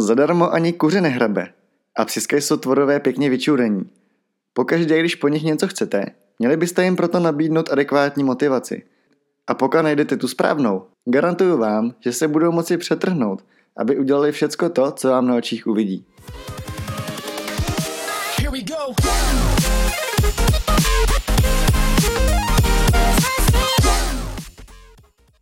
Zadarmo ani kuře nehrabe. A psiska jsou tvorové pěkně vyčurení. Pokaždé, když po nich něco chcete, měli byste jim proto nabídnout adekvátní motivaci. A pokud najdete tu správnou, garantuju vám, že se budou moci přetrhnout, aby udělali všecko to, co vám na očích uvidí. Here we go.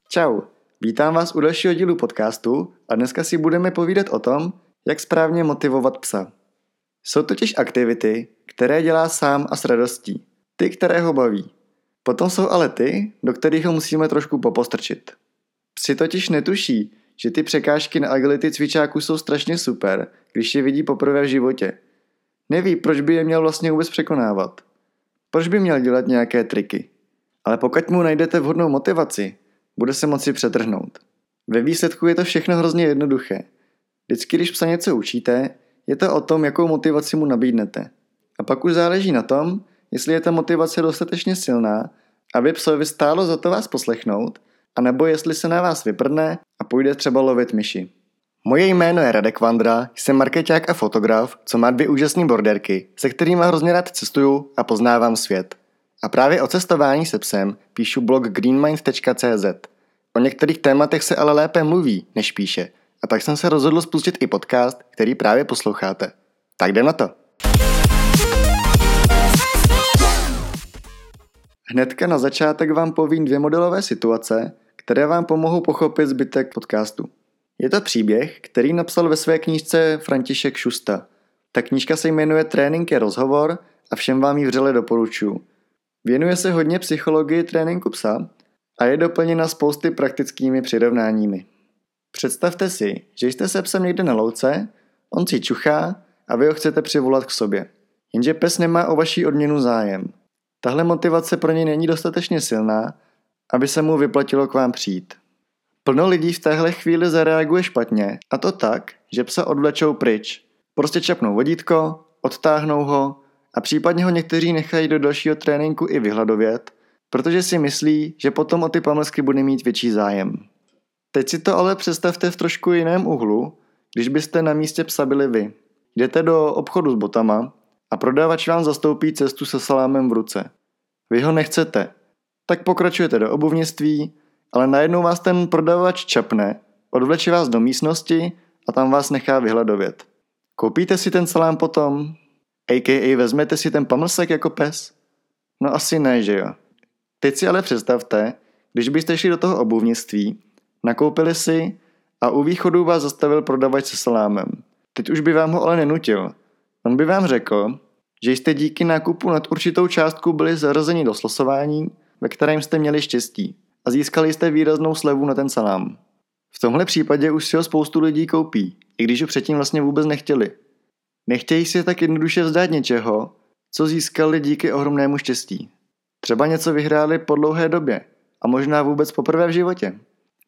Čau, vítám vás u dalšího dílu podcastu a dneska si budeme povídat o tom, jak správně motivovat psa. Jsou totiž aktivity, které dělá sám a s radostí. Ty, které ho baví. Potom jsou ale ty, do kterých ho musíme trošku popostrčit. Psi totiž netuší, že ty překážky na agility cvičáků jsou strašně super, když je vidí poprvé v životě. Neví, proč by je měl vlastně vůbec překonávat. Proč by měl dělat nějaké triky. Ale pokud mu najdete vhodnou motivaci, bude se moci přetrhnout. Ve výsledku je to všechno hrozně jednoduché. Vždycky, když psa něco učíte, je to o tom, jakou motivaci mu nabídnete. A pak už záleží na tom, jestli je ta motivace dostatečně silná, aby psovi stálo za to vás poslechnout, anebo jestli se na vás vyprdne a půjde třeba lovit myši. Moje jméno je Radek Vandra, jsem marketák a fotograf, co má dvě úžasné borderky, se kterými hrozně rád cestuju a poznávám svět. A právě o cestování se psem píšu blog greenmind.cz. O některých tématech se ale lépe mluví, než píše. A tak jsem se rozhodl spustit i podcast, který právě posloucháte. Tak jde na to. Hnedka na začátek vám povím dvě modelové situace, které vám pomohou pochopit zbytek podcastu. Je to příběh, který napsal ve své knížce František Šusta. Ta knížka se jmenuje Trénink je rozhovor a všem vám ji vřele doporučuji. Věnuje se hodně psychologii tréninku psa a je doplněna spousty praktickými přirovnáními. Představte si, že jste se psem někde na louce, on si čuchá a vy ho chcete přivolat k sobě. Jenže pes nemá o vaší odměnu zájem. Tahle motivace pro něj není dostatečně silná, aby se mu vyplatilo k vám přijít. Plno lidí v téhle chvíli zareaguje špatně a to tak, že psa odvlečou pryč. Prostě čapnou vodítko, odtáhnou ho a případně ho někteří nechají do dalšího tréninku i vyhladovět, protože si myslí, že potom o ty pamlsky bude mít větší zájem. Teď si to ale představte v trošku jiném uhlu, když byste na místě psa byli vy. Jdete do obchodu s botama a prodavač vám zastoupí cestu se salámem v ruce. Vy ho nechcete, tak pokračujete do obuvnictví, ale najednou vás ten prodavač čapne, odvleče vás do místnosti a tam vás nechá vyhladovět. Koupíte si ten salám potom? A.k.a. vezmete si ten pamlsek jako pes? No asi ne, že jo. Teď si ale představte, když byste šli do toho obuvnictví, nakoupili si a u východu vás zastavil prodavač se salámem. Teď už by vám ho ale nenutil. On by vám řekl, že jste díky nákupu nad určitou částku byli zařazeni do slosování, ve kterém jste měli štěstí a získali jste výraznou slevu na ten salám. V tomhle případě už si ho spoustu lidí koupí, i když ho předtím vlastně vůbec nechtěli. Nechtějí si tak jednoduše vzdát něčeho, co získali díky ohromnému štěstí. Třeba něco vyhráli po dlouhé době a možná vůbec poprvé v životě.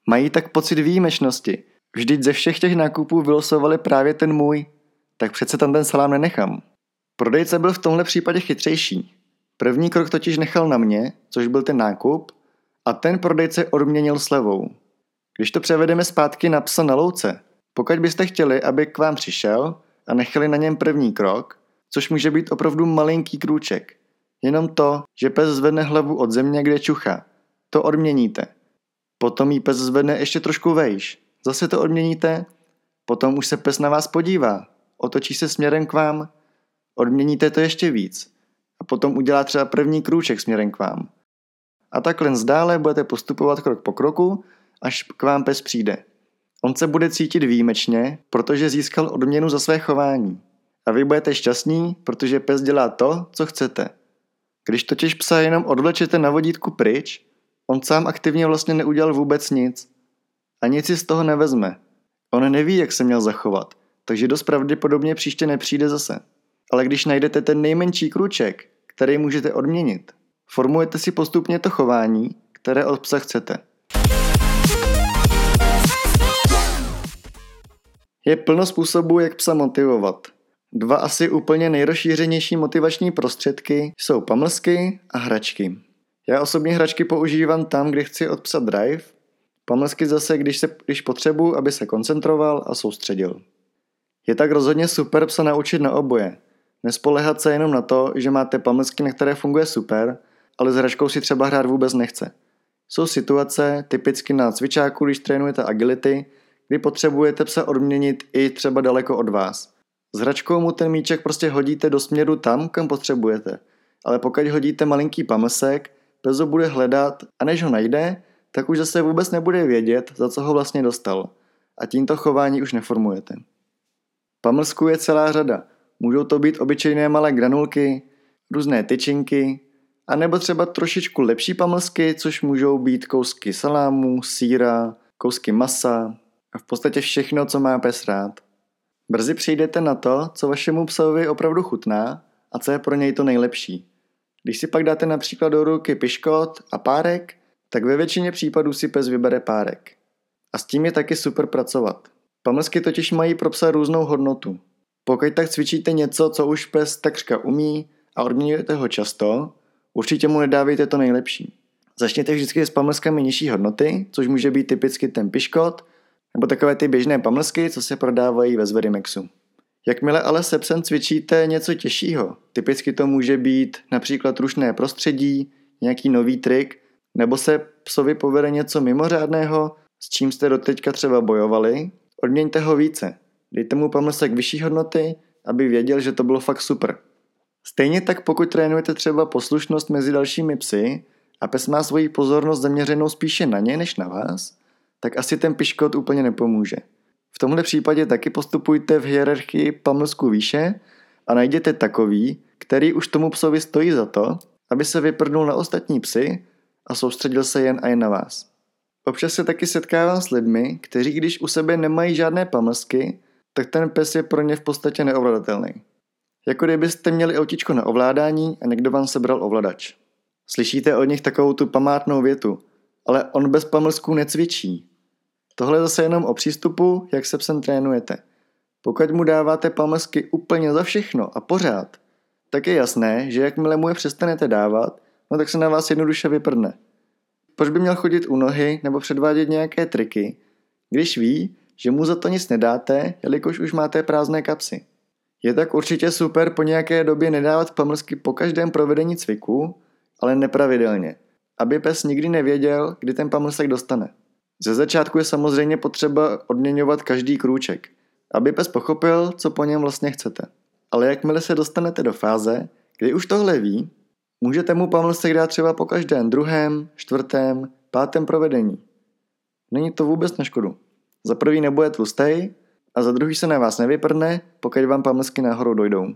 Mají tak pocit výjimečnosti. Vždyť ze všech těch nákupů vylosovali právě ten můj, tak přece tam ten salám nenechám. Prodejce byl v tomhle případě chytřejší. První krok totiž nechal na mě, což byl ten nákup, a ten prodejce odměnil slevou. Když to převedeme zpátky na psa na louce, pokud byste chtěli, aby k vám přišel a nechali na něm první krok, což může být opravdu malinký krůček, jenom to, že pes zvedne hlavu od země, kde čucha, to odměníte. Potom jí pes zvedne ještě trošku vejš, zase to odměníte, potom už se pes na vás podívá, otočí se směrem k vám, odměníte to ještě víc. A potom udělá třeba první krůček směrem k vám. A takhle zdále budete postupovat krok po kroku, až k vám pes přijde. On se bude cítit výjimečně, protože získal odměnu za své chování. A vy budete šťastní, protože pes dělá to, co chcete. Když totiž psa jenom odvlečete na vodítku pryč, on sám aktivně vlastně neudělal vůbec nic. A nic si z toho nevezme. On neví, jak se měl zachovat, takže dost pravděpodobně příště nepřijde zase. Ale když najdete ten nejmenší kruček, který můžete odměnit, formujete si postupně to chování, které od psa chcete. Je plno způsobů, jak psa motivovat. Dva asi úplně nejrozšířenější motivační prostředky jsou pamlsky a hračky. Já osobně hračky používám tam, kde chci od psa drive, pamlsky zase, když, se, když potřebuji, aby se koncentroval a soustředil. Je tak rozhodně super psa naučit na oboje. Nespolehat se jenom na to, že máte pamlsky, na které funguje super, ale s hračkou si třeba hrát vůbec nechce. Jsou situace, typicky na cvičáku, když trénujete agility, kdy potřebujete psa odměnit i třeba daleko od vás. S hračkou mu ten míček prostě hodíte do směru tam, kam potřebujete. Ale pokud hodíte malinký pamlsek, pes ho bude hledat a než ho najde, tak už zase vůbec nebude vědět, za co ho vlastně dostal. A tímto chování už neformujete. Pamlsku je celá řada. Můžou to být obyčejné malé granulky, různé tyčinky, a nebo třeba trošičku lepší pamlsky, což můžou být kousky salámu, síra, kousky masa a v podstatě všechno, co má pes rád. Brzy přijdete na to, co vašemu psovi opravdu chutná a co je pro něj to nejlepší. Když si pak dáte například do ruky piškot a párek, tak ve většině případů si pes vybere párek. A s tím je taky super pracovat. Pamlsky totiž mají pro psa různou hodnotu. Pokud tak cvičíte něco, co už pes takřka umí a odměňujete ho často, určitě mu nedávejte to nejlepší. Začněte vždycky s pamlskami nižší hodnoty, což může být typicky ten piškot, nebo takové ty běžné pamlsky, co se prodávají ve Zverimexu. Jakmile ale se psem cvičíte něco těžšího, typicky to může být například rušné prostředí, nějaký nový trik, nebo se psovi povede něco mimořádného, s čím jste doteďka třeba bojovali, odměňte ho více. Dejte mu pamlsek vyšší hodnoty, aby věděl, že to bylo fakt super. Stejně tak pokud trénujete třeba poslušnost mezi dalšími psy a pes má svoji pozornost zaměřenou spíše na ně než na vás, tak asi ten piškot úplně nepomůže. V tomhle případě taky postupujte v hierarchii pamlsku výše a najděte takový, který už tomu psovi stojí za to, aby se vyprdnul na ostatní psy a soustředil se jen a jen na vás. Občas se taky setkávám s lidmi, kteří když u sebe nemají žádné pamlsky, tak ten pes je pro ně v podstatě neovladatelný. Jako kdybyste měli autičko na ovládání a někdo vám sebral ovladač. Slyšíte od nich takovou tu památnou větu, ale on bez pamlsků necvičí. Tohle je zase jenom o přístupu, jak se psem trénujete. Pokud mu dáváte pamlsky úplně za všechno a pořád, tak je jasné, že jakmile mu je přestanete dávat, no tak se na vás jednoduše vyprdne. Proč by měl chodit u nohy nebo předvádět nějaké triky, když ví, že mu za to nic nedáte, jelikož už máte prázdné kapsy. Je tak určitě super po nějaké době nedávat pamlsky po každém provedení cviku, ale nepravidelně, aby pes nikdy nevěděl, kdy ten pamlsek dostane. Ze začátku je samozřejmě potřeba odměňovat každý krůček, aby pes pochopil, co po něm vlastně chcete. Ale jakmile se dostanete do fáze, kdy už tohle ví, můžete mu pamlsek dát třeba po každém druhém, čtvrtém, pátém provedení. Není to vůbec na škodu. Za prvý nebude tlustej a za druhý se na vás nevyprdne, pokud vám pamlsky náhodou dojdou.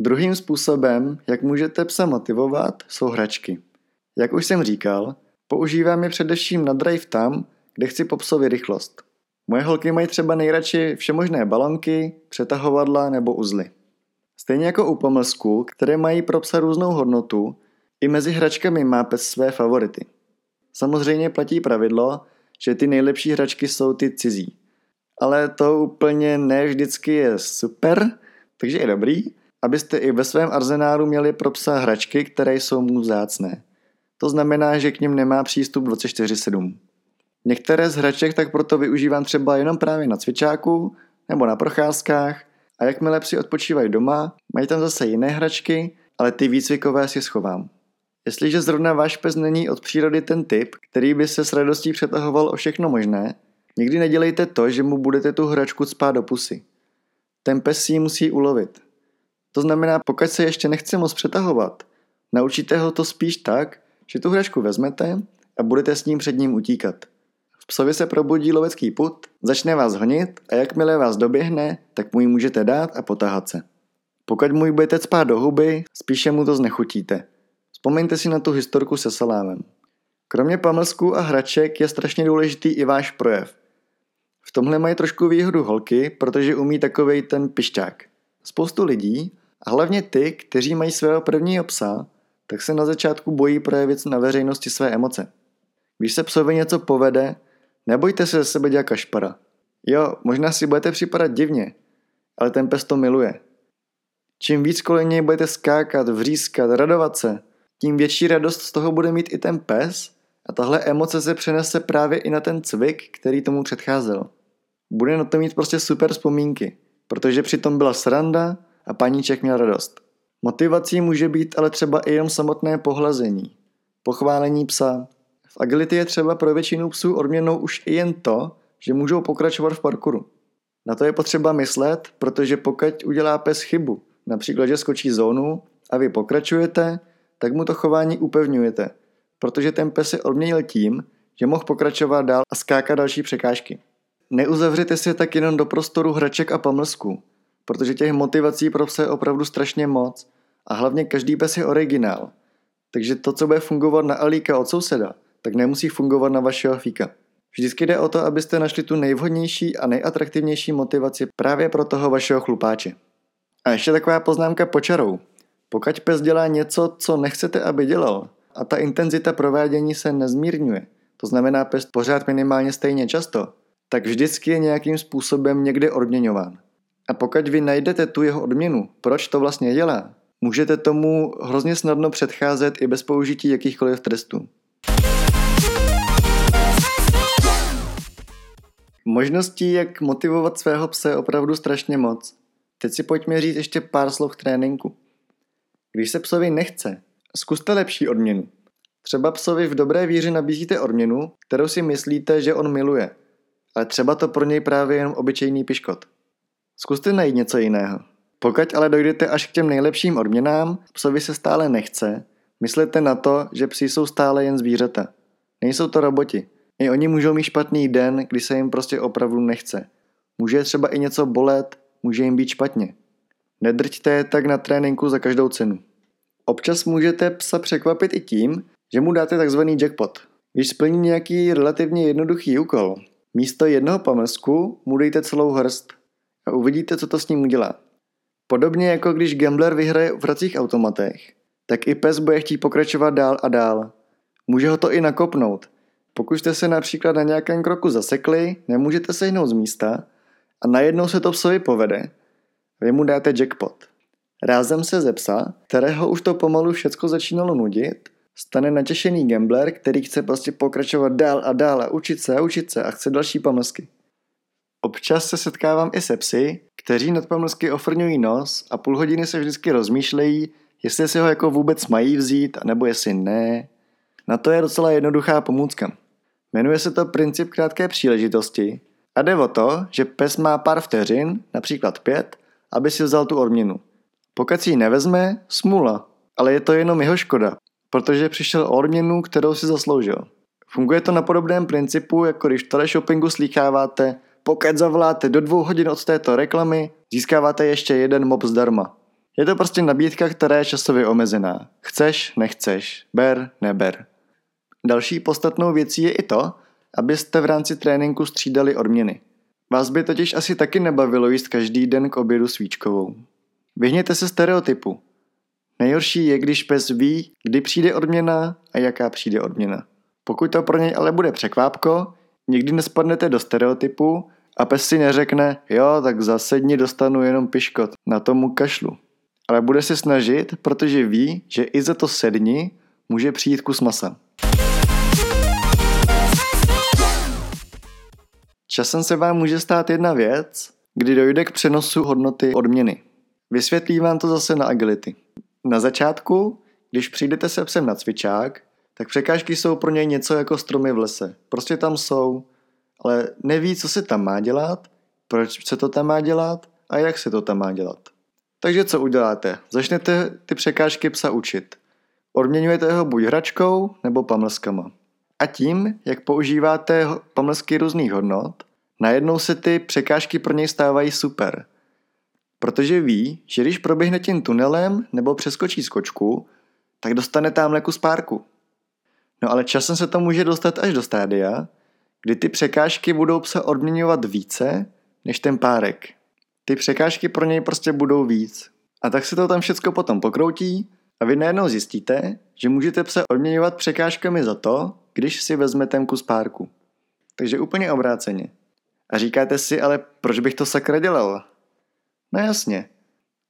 Druhým způsobem, jak můžete psa motivovat, jsou hračky. Jak už jsem říkal, používám je především na drive tam, kde chci po psovi rychlost. Moje holky mají třeba nejradši všemožné balonky, přetahovadla nebo uzly. Stejně jako u pomlsku, které mají pro psa různou hodnotu, i mezi hračkami má pes své favority. Samozřejmě platí pravidlo, že ty nejlepší hračky jsou ty cizí. Ale to úplně ne vždycky je super, takže je dobrý, abyste i ve svém arzenálu měli pro psa hračky, které jsou mu vzácné. To znamená, že k ním nemá přístup 24-7. Některé z hraček tak proto využívám třeba jenom právě na cvičáku nebo na procházkách a jakmile psi odpočívají doma, mají tam zase jiné hračky, ale ty výcvikové si schovám. Jestliže zrovna váš pes není od přírody ten typ, který by se s radostí přetahoval o všechno možné, nikdy nedělejte to, že mu budete tu hračku spát do pusy. Ten pes si ji musí ulovit. To znamená, pokud se ještě nechce moc přetahovat, naučíte ho to spíš tak, že tu hračku vezmete a budete s ním před ním utíkat. V psovi se probudí lovecký put, začne vás honit a jakmile vás doběhne, tak mu ji můžete dát a potahat se. Pokud mu ji budete spát do huby, spíše mu to znechutíte. Vzpomeňte si na tu historku se salámem. Kromě pamlsků a hraček je strašně důležitý i váš projev. V tomhle mají trošku výhodu holky, protože umí takovej ten pišťák. Spoustu lidí, a hlavně ty, kteří mají svého prvního psa, tak se na začátku bojí projevit na veřejnosti své emoce. Když se psovi něco povede, nebojte se ze sebe dělat kašpara. Jo, možná si budete připadat divně, ale ten pes to miluje. Čím víc kolem něj budete skákat, vřískat, radovat se, tím větší radost z toho bude mít i ten pes A tahle emoce se přenese právě i na ten cvik, který tomu předcházel. Bude na to mít prostě super vzpomínky, protože přitom byla sranda a paníček měl radost. Motivací může být ale třeba i jenom samotné pohlazení, pochválení psa. V agility je třeba pro většinu psů odměnou už i jen to, že můžou pokračovat v parkouru. Na to je potřeba myslet, protože pokud udělá pes chybu, například, že skočí zónu a vy pokračujete, tak mu to chování upevňujete, protože ten pes se odměnil tím, že mohl pokračovat dál a skákat další překážky. Neuzavřete si tak jenom do prostoru hraček a pamlsků, protože těch motivací pro pse je opravdu strašně moc a hlavně každý pes je originál. Takže to, co bude fungovat na Alíka od souseda, tak nemusí fungovat na vašeho fíka. Vždycky jde o to, abyste našli tu nejvhodnější a nejatraktivnější motivaci právě pro toho vašeho chlupáče. A ještě taková poznámka počarou. Pokud pes dělá něco, co nechcete, aby dělal, a ta intenzita provádění se nezmírňuje, to znamená pes pořád minimálně stejně často, tak vždycky je nějakým způsobem někde odměňován. A pokud vy najdete tu jeho odměnu, proč to vlastně dělá, můžete tomu hrozně snadno předcházet i bez použití jakýchkoliv trestů. Možností, jak motivovat svého psa je opravdu strašně moc. Teď si pojďme říct ještě pár slov tréninku. Když se psovi nechce, zkuste lepší odměnu. Třeba psovi v dobré víře nabízíte odměnu, kterou si myslíte, že on miluje, ale třeba to pro něj právě jenom obyčejný piškot. Zkuste najít něco jiného. Pokud ale dojdete až k těm nejlepším odměnám, psovi se stále nechce, myslete na to, že psi jsou stále jen zvířata. Nejsou to roboti. I oni můžou mít špatný den, kdy se jim prostě opravdu nechce. Může třeba i něco bolet, může jim být špatně. Nedrťte je tak na tréninku za každou cenu. Občas můžete psa překvapit i tím, že mu dáte takzvaný jackpot. Když splní nějaký relativně jednoduchý úkol, místo jednoho pamlsku mu dejte celou hrst a uvidíte, co to s ním udělá. Podobně jako když gambler vyhraje v hracích automatech, tak i pes bude chtít pokračovat dál a dál. Může ho to i nakopnout. Pokud jste se například na nějakém kroku zasekli, nemůžete se z místa a najednou se to psovi povede, vy mu dáte jackpot. Rázem se ze psa, kterého už to pomalu všecko začínalo nudit, stane natěšený gambler, který chce prostě pokračovat dál a dál a učit se a učit se a chce další pamlsky. Občas se setkávám i se psy, kteří nad pamlsky ofrňují nos a půl hodiny se vždycky rozmýšlejí, jestli si ho jako vůbec mají vzít, nebo jestli ne. Na to je docela jednoduchá pomůcka. Jmenuje se to princip krátké příležitosti a jde o to, že pes má pár vteřin, například pět, aby si vzal tu odměnu. Pokud si ji nevezme, smula, ale je to jenom jeho škoda, protože přišel o odměnu, kterou si zasloužil. Funguje to na podobném principu, jako když v teleshoppingu slýcháváte, pokud zavoláte do dvou hodin od této reklamy, získáváte ještě jeden mob zdarma. Je to prostě nabídka, která je časově omezená. Chceš, nechceš, ber, neber. Další podstatnou věcí je i to, abyste v rámci tréninku střídali odměny. Vás by totiž asi taky nebavilo jíst každý den k obědu svíčkovou. Vyhněte se stereotypu. Nejhorší je, když pes ví, kdy přijde odměna a jaká přijde odměna. Pokud to pro něj ale bude překvápko, nikdy nespadnete do stereotypu a pes si neřekne, jo, tak za sedni dostanu jenom piškot, na tomu kašlu. Ale bude se snažit, protože ví, že i za to sedni může přijít kus masa. Časem se vám může stát jedna věc, kdy dojde k přenosu hodnoty odměny. Vysvětlím vám to zase na agility. Na začátku, když přijdete se psem na cvičák, tak překážky jsou pro něj něco jako stromy v lese. Prostě tam jsou, ale neví, co se tam má dělat, proč se to tam má dělat a jak se to tam má dělat. Takže co uděláte? Začnete ty překážky psa učit. Odměňujete ho buď hračkou nebo pamlskama. A tím, jak používáte pamlsky různých hodnot, najednou se ty překážky pro něj stávají super. Protože ví, že když proběhne tím tunelem nebo přeskočí skočku, tak dostane tam kus párku. No ale časem se to může dostat až do stádia, kdy ty překážky budou se odměňovat více než ten párek. Ty překážky pro něj prostě budou víc. A tak se to tam všechno potom pokroutí a vy najednou zjistíte, že můžete pse odměňovat překážkami za to, když si vezmete kus párku. Takže úplně obráceně. A říkáte si, ale proč bych to sakra dělal? No jasně.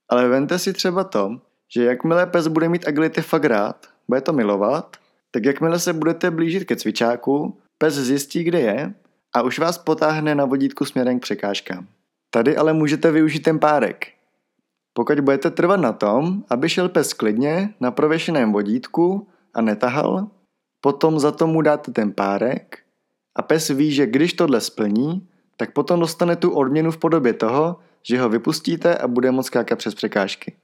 Ale vente si třeba to, že jakmile pes bude mít agility fakt rád, bude to milovat, Tak jakmile se budete blížit ke cvičáku, pes zjistí, kde je a už vás potáhne na vodítku směrem k překážkám. Tady ale můžete využít ten párek. Pokud budete trvat na tom, aby šel pes klidně na prověšeném vodítku a netahal, potom za tomu dáte ten párek a pes ví, že když tohle splní, tak potom dostane tu odměnu v podobě toho, že ho vypustíte a bude moct skákat přes překážky.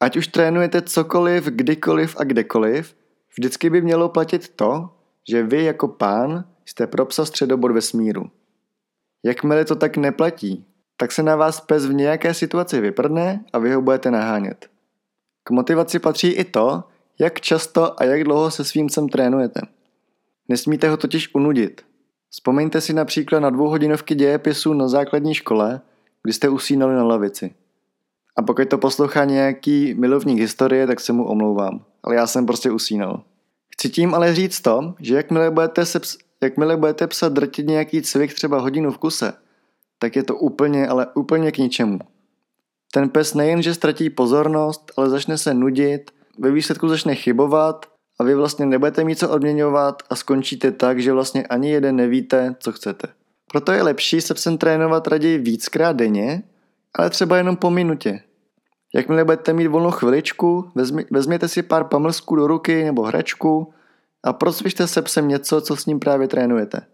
Ať už trénujete cokoliv, kdykoliv a kdekoliv, vždycky by mělo platit to, že vy jako pán jste pro psa středobod vesmíru. Jakmile to tak neplatí, tak se na vás pes v nějaké situaci vyprdne a vy ho budete nahánět. K motivaci patří i to, jak často a jak dlouho se svým psem trénujete. Nesmíte ho totiž unudit. Vzpomeňte si například na dvouhodinovky dějepisu na základní škole, kdy jste usínali na lavici. A pokud to poslouchá nějaký milovník historie, tak se mu omlouvám. Ale já jsem prostě usínal. Chci tím ale říct to, že jakmile budete, se jakmile budete psat drtit nějaký cvik třeba hodinu v kuse, tak je to úplně, ale úplně k ničemu. Ten pes nejenže ztratí pozornost, ale začne se nudit, ve výsledku začne chybovat a vy vlastně nebudete mít co odměňovat a skončíte tak, že vlastně ani jeden nevíte, co chcete. Proto je lepší se psem trénovat raději víckrát denně, ale třeba jenom po minutě. Jakmile budete mít volnou chviličku, vezmi, vezměte si pár pamlsků do ruky nebo hračku a procvičte se psem něco, co s ním právě trénujete.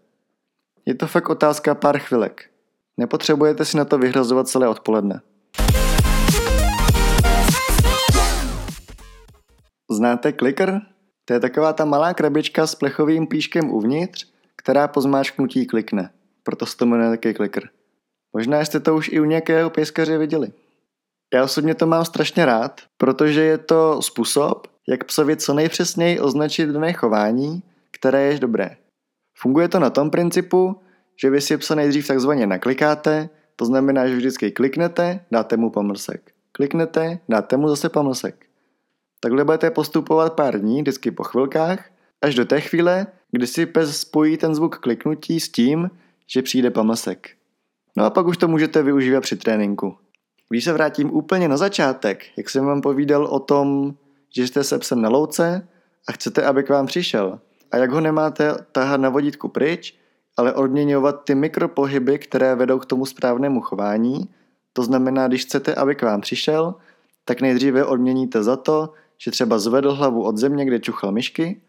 Je to fakt otázka pár chvilek. Nepotřebujete si na to vyhrazovat celé odpoledne. Znáte kliker? To je taková ta malá krabička s plechovým plíškem uvnitř, která po zmáčknutí klikne. Proto se to jmenuje taky kliker. Možná jste to už i u nějakého pěskaře viděli. Já osobně to mám strašně rád, protože je to způsob, jak psovi co nejpřesněji označit dané chování, které je dobré. Funguje to na tom principu, že vy si psa nejdřív takzvaně naklikáte, to znamená, že vždycky kliknete, dáte mu pomlsek. Kliknete, dáte mu zase pomlsek. Takhle budete postupovat pár dní, vždycky po chvilkách, až do té chvíle, kdy si pes spojí ten zvuk kliknutí s tím, že přijde pomlsek. No a pak už to můžete využívat při tréninku. Když se vrátím úplně na začátek, jak jsem vám povídal o tom, že jste se psem na louce a chcete, aby k vám přišel. A jak ho nemáte tahat na vodítku pryč, ale odměňovat ty mikropohyby, které vedou k tomu správnému chování. To znamená, když chcete, aby k vám přišel, tak nejdříve odměníte za to, že třeba zvedl hlavu od země, kde čuchal myšky,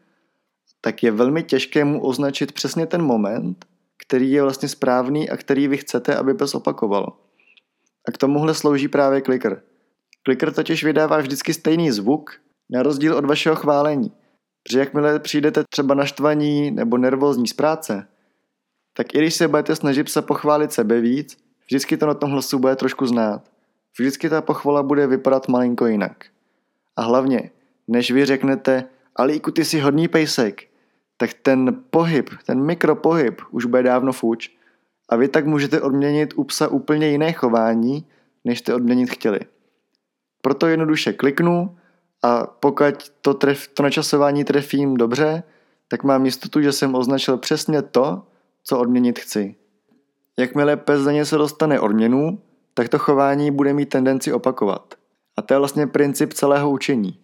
tak je velmi těžké mu označit přesně ten moment, který je vlastně správný a který vy chcete, aby pes opakoval. A k tomuhle slouží právě kliker. Kliker totiž vydává vždycky stejný zvuk, na rozdíl od vašeho chválení. Protože jakmile přijdete třeba naštvaní nebo nervózní z práce, tak i když se budete snažit se pochválit sebe víc, vždycky to na tom hlasu bude trošku znát. Vždycky ta pochvala bude vypadat malinko jinak. A hlavně, než vy řeknete, Alíku, ty jsi hodný pejsek, tak ten pohyb, ten mikropohyb už bude dávno fuč a vy tak můžete odměnit u psa úplně jiné chování, než jste odměnit chtěli. Proto jednoduše kliknu a pokud to, tref, to načasování trefím dobře, tak mám jistotu, že jsem označil přesně to, co odměnit chci. Jakmile pes za něco dostane odměnu, tak to chování bude mít tendenci opakovat. A to je vlastně princip celého učení.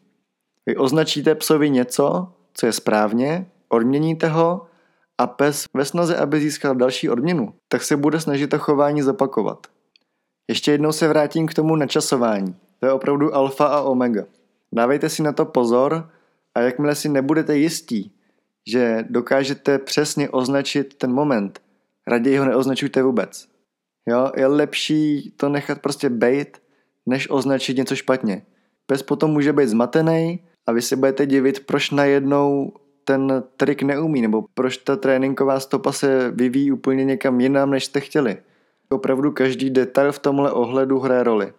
Vy označíte psovi něco, co je správně, odměníte ho a pes ve snaze, aby získal další odměnu, tak se bude snažit to chování zopakovat. Ještě jednou se vrátím k tomu načasování. To je opravdu alfa a omega. Dávejte si na to pozor a jakmile si nebudete jistí, že dokážete přesně označit ten moment, raději ho neoznačujte vůbec. Jo, je lepší to nechat prostě bejt, než označit něco špatně. Pes potom může být zmatený a vy si budete divit, proč najednou ten trik neumí, nebo proč ta tréninková stopa se vyvíjí úplně někam jinam, než jste chtěli. Opravdu každý detail v tomhle ohledu hraje roli.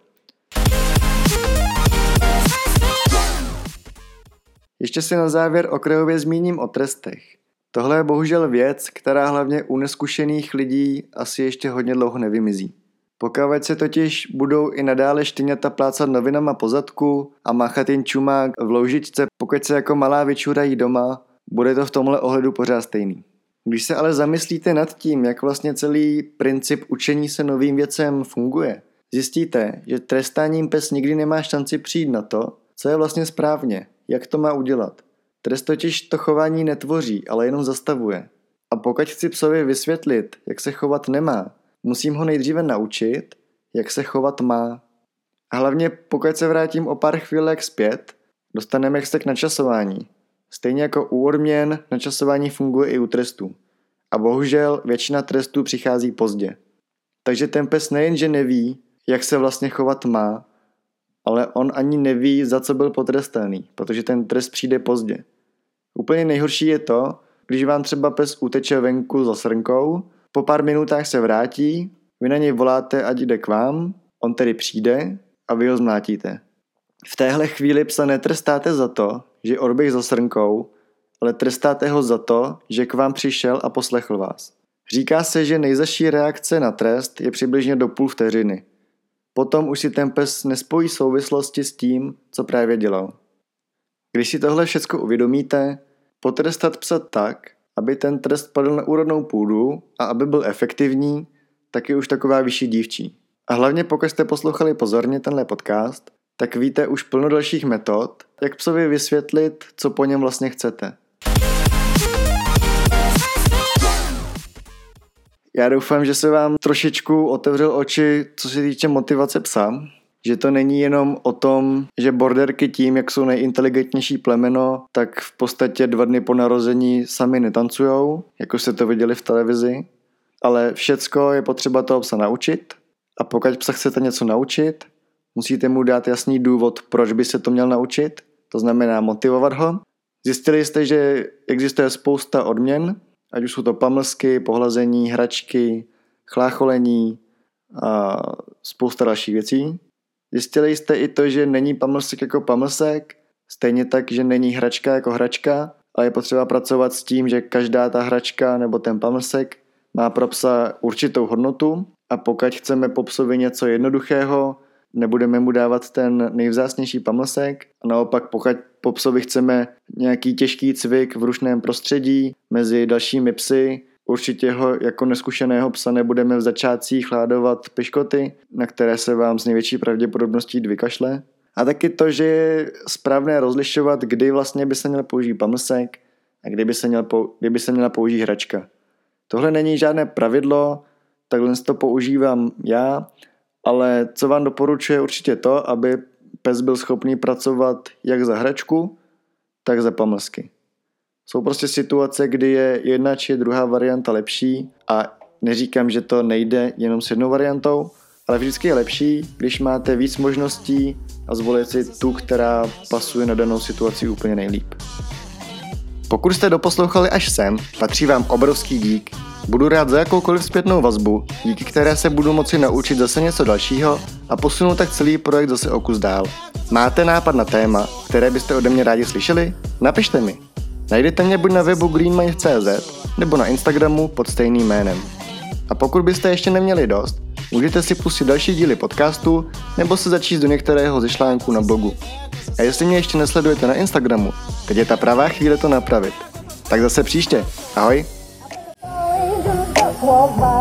Ještě si na závěr okrajově zmíním o trestech. Tohle je bohužel věc, která hlavně u neskušených lidí asi ještě hodně dlouho nevymizí. Pokud se totiž budou i nadále štyňata plácat novinama po zadku a máchat jen čumák v loužičce, pokud se jako malá vyčurají doma, bude to v tomhle ohledu pořád stejný. Když se ale zamyslíte nad tím, jak vlastně celý princip učení se novým věcem funguje, zjistíte, že trestáním pes nikdy nemá šanci přijít na to, co je vlastně správně, jak to má udělat. Trest totiž to chování netvoří, ale jenom zastavuje. A pokud chci psovi vysvětlit, jak se chovat nemá, musím ho nejdříve naučit, jak se chovat má. A hlavně pokud se vrátím o pár chvílek zpět, dostaneme se k načasování. Stejně jako u odměn, načasování funguje i u trestů. A bohužel většina trestů přichází pozdě. Takže ten pes nejenže neví, jak se vlastně chovat má, ale on ani neví, za co byl potrestaný, protože ten trest přijde pozdě. Úplně nejhorší je to, když vám třeba pes uteče venku za srnkou, po pár minutách se vrátí, vy na něj voláte, ať jde k vám, on tedy přijde a vy ho zmlátíte. V téhle chvíli psa netrestáte za to, že odběh za srnkou, ale trestáte ho za to, že k vám přišel a poslechl vás. Říká se, že nejzaší reakce na trest je přibližně do půl vteřiny. Potom už si ten pes nespojí souvislosti s tím, co právě dělal. Když si tohle všechno uvědomíte, potrestat psa tak, aby ten trest padl na úrodnou půdu a aby byl efektivní, tak je už taková vyšší dívčí. A hlavně pokud jste poslouchali pozorně tenhle podcast, tak víte už plno dalších metod, jak psovi vysvětlit, co po něm vlastně chcete. Já doufám, že se vám trošičku otevřel oči, co se týče motivace psa. Že to není jenom o tom, že borderky tím, jak jsou nejinteligentnější plemeno, tak v podstatě dva dny po narození sami netancujou, jako jste to viděli v televizi. Ale všecko je potřeba toho psa naučit. A pokud psa chcete něco naučit, musíte mu dát jasný důvod, proč by se to měl naučit. To znamená motivovat ho. Zjistili jste, že existuje spousta odměn, ať už jsou to pamlsky, pohlazení, hračky, chlácholení a spousta dalších věcí. Zjistili jste i to, že není pamlsek jako pamlsek, stejně tak, že není hračka jako hračka, ale je potřeba pracovat s tím, že každá ta hračka nebo ten pamlsek má pro psa určitou hodnotu a pokud chceme po psovi něco jednoduchého, nebudeme mu dávat ten nejvzácnější pamlsek a naopak pokud po psovi chceme nějaký těžký cvik v rušném prostředí mezi dalšími psy, určitě ho jako neskušeného psa nebudeme v začátcích chládovat piškoty, na které se vám s největší pravděpodobností vykašle. A taky to, že je správné rozlišovat, kdy vlastně by se měl použít pamlsek a kdy by se, měl, kdy by se měla použít hračka. Tohle není žádné pravidlo, takhle to používám já ale co vám doporučuje určitě to, aby pes byl schopný pracovat jak za hračku, tak za pamlsky. Jsou prostě situace, kdy je jedna či druhá varianta lepší a neříkám, že to nejde jenom s jednou variantou, ale vždycky je lepší, když máte víc možností a zvolit si tu, která pasuje na danou situaci úplně nejlíp. Pokud jste doposlouchali až sem, patří vám obrovský dík Budu rád za jakoukoliv zpětnou vazbu, díky které se budu moci naučit zase něco dalšího a posunu tak celý projekt zase o kus dál. Máte nápad na téma, které byste ode mě rádi slyšeli? Napište mi. Najdete mě buď na webu greenmind.cz nebo na Instagramu pod stejným jménem. A pokud byste ještě neměli dost, můžete si pustit další díly podcastu nebo se začíst do některého ze článků na blogu. A jestli mě ještě nesledujete na Instagramu, teď je ta pravá chvíle to napravit. Tak zase příště. Ahoj! Walk by. Uh,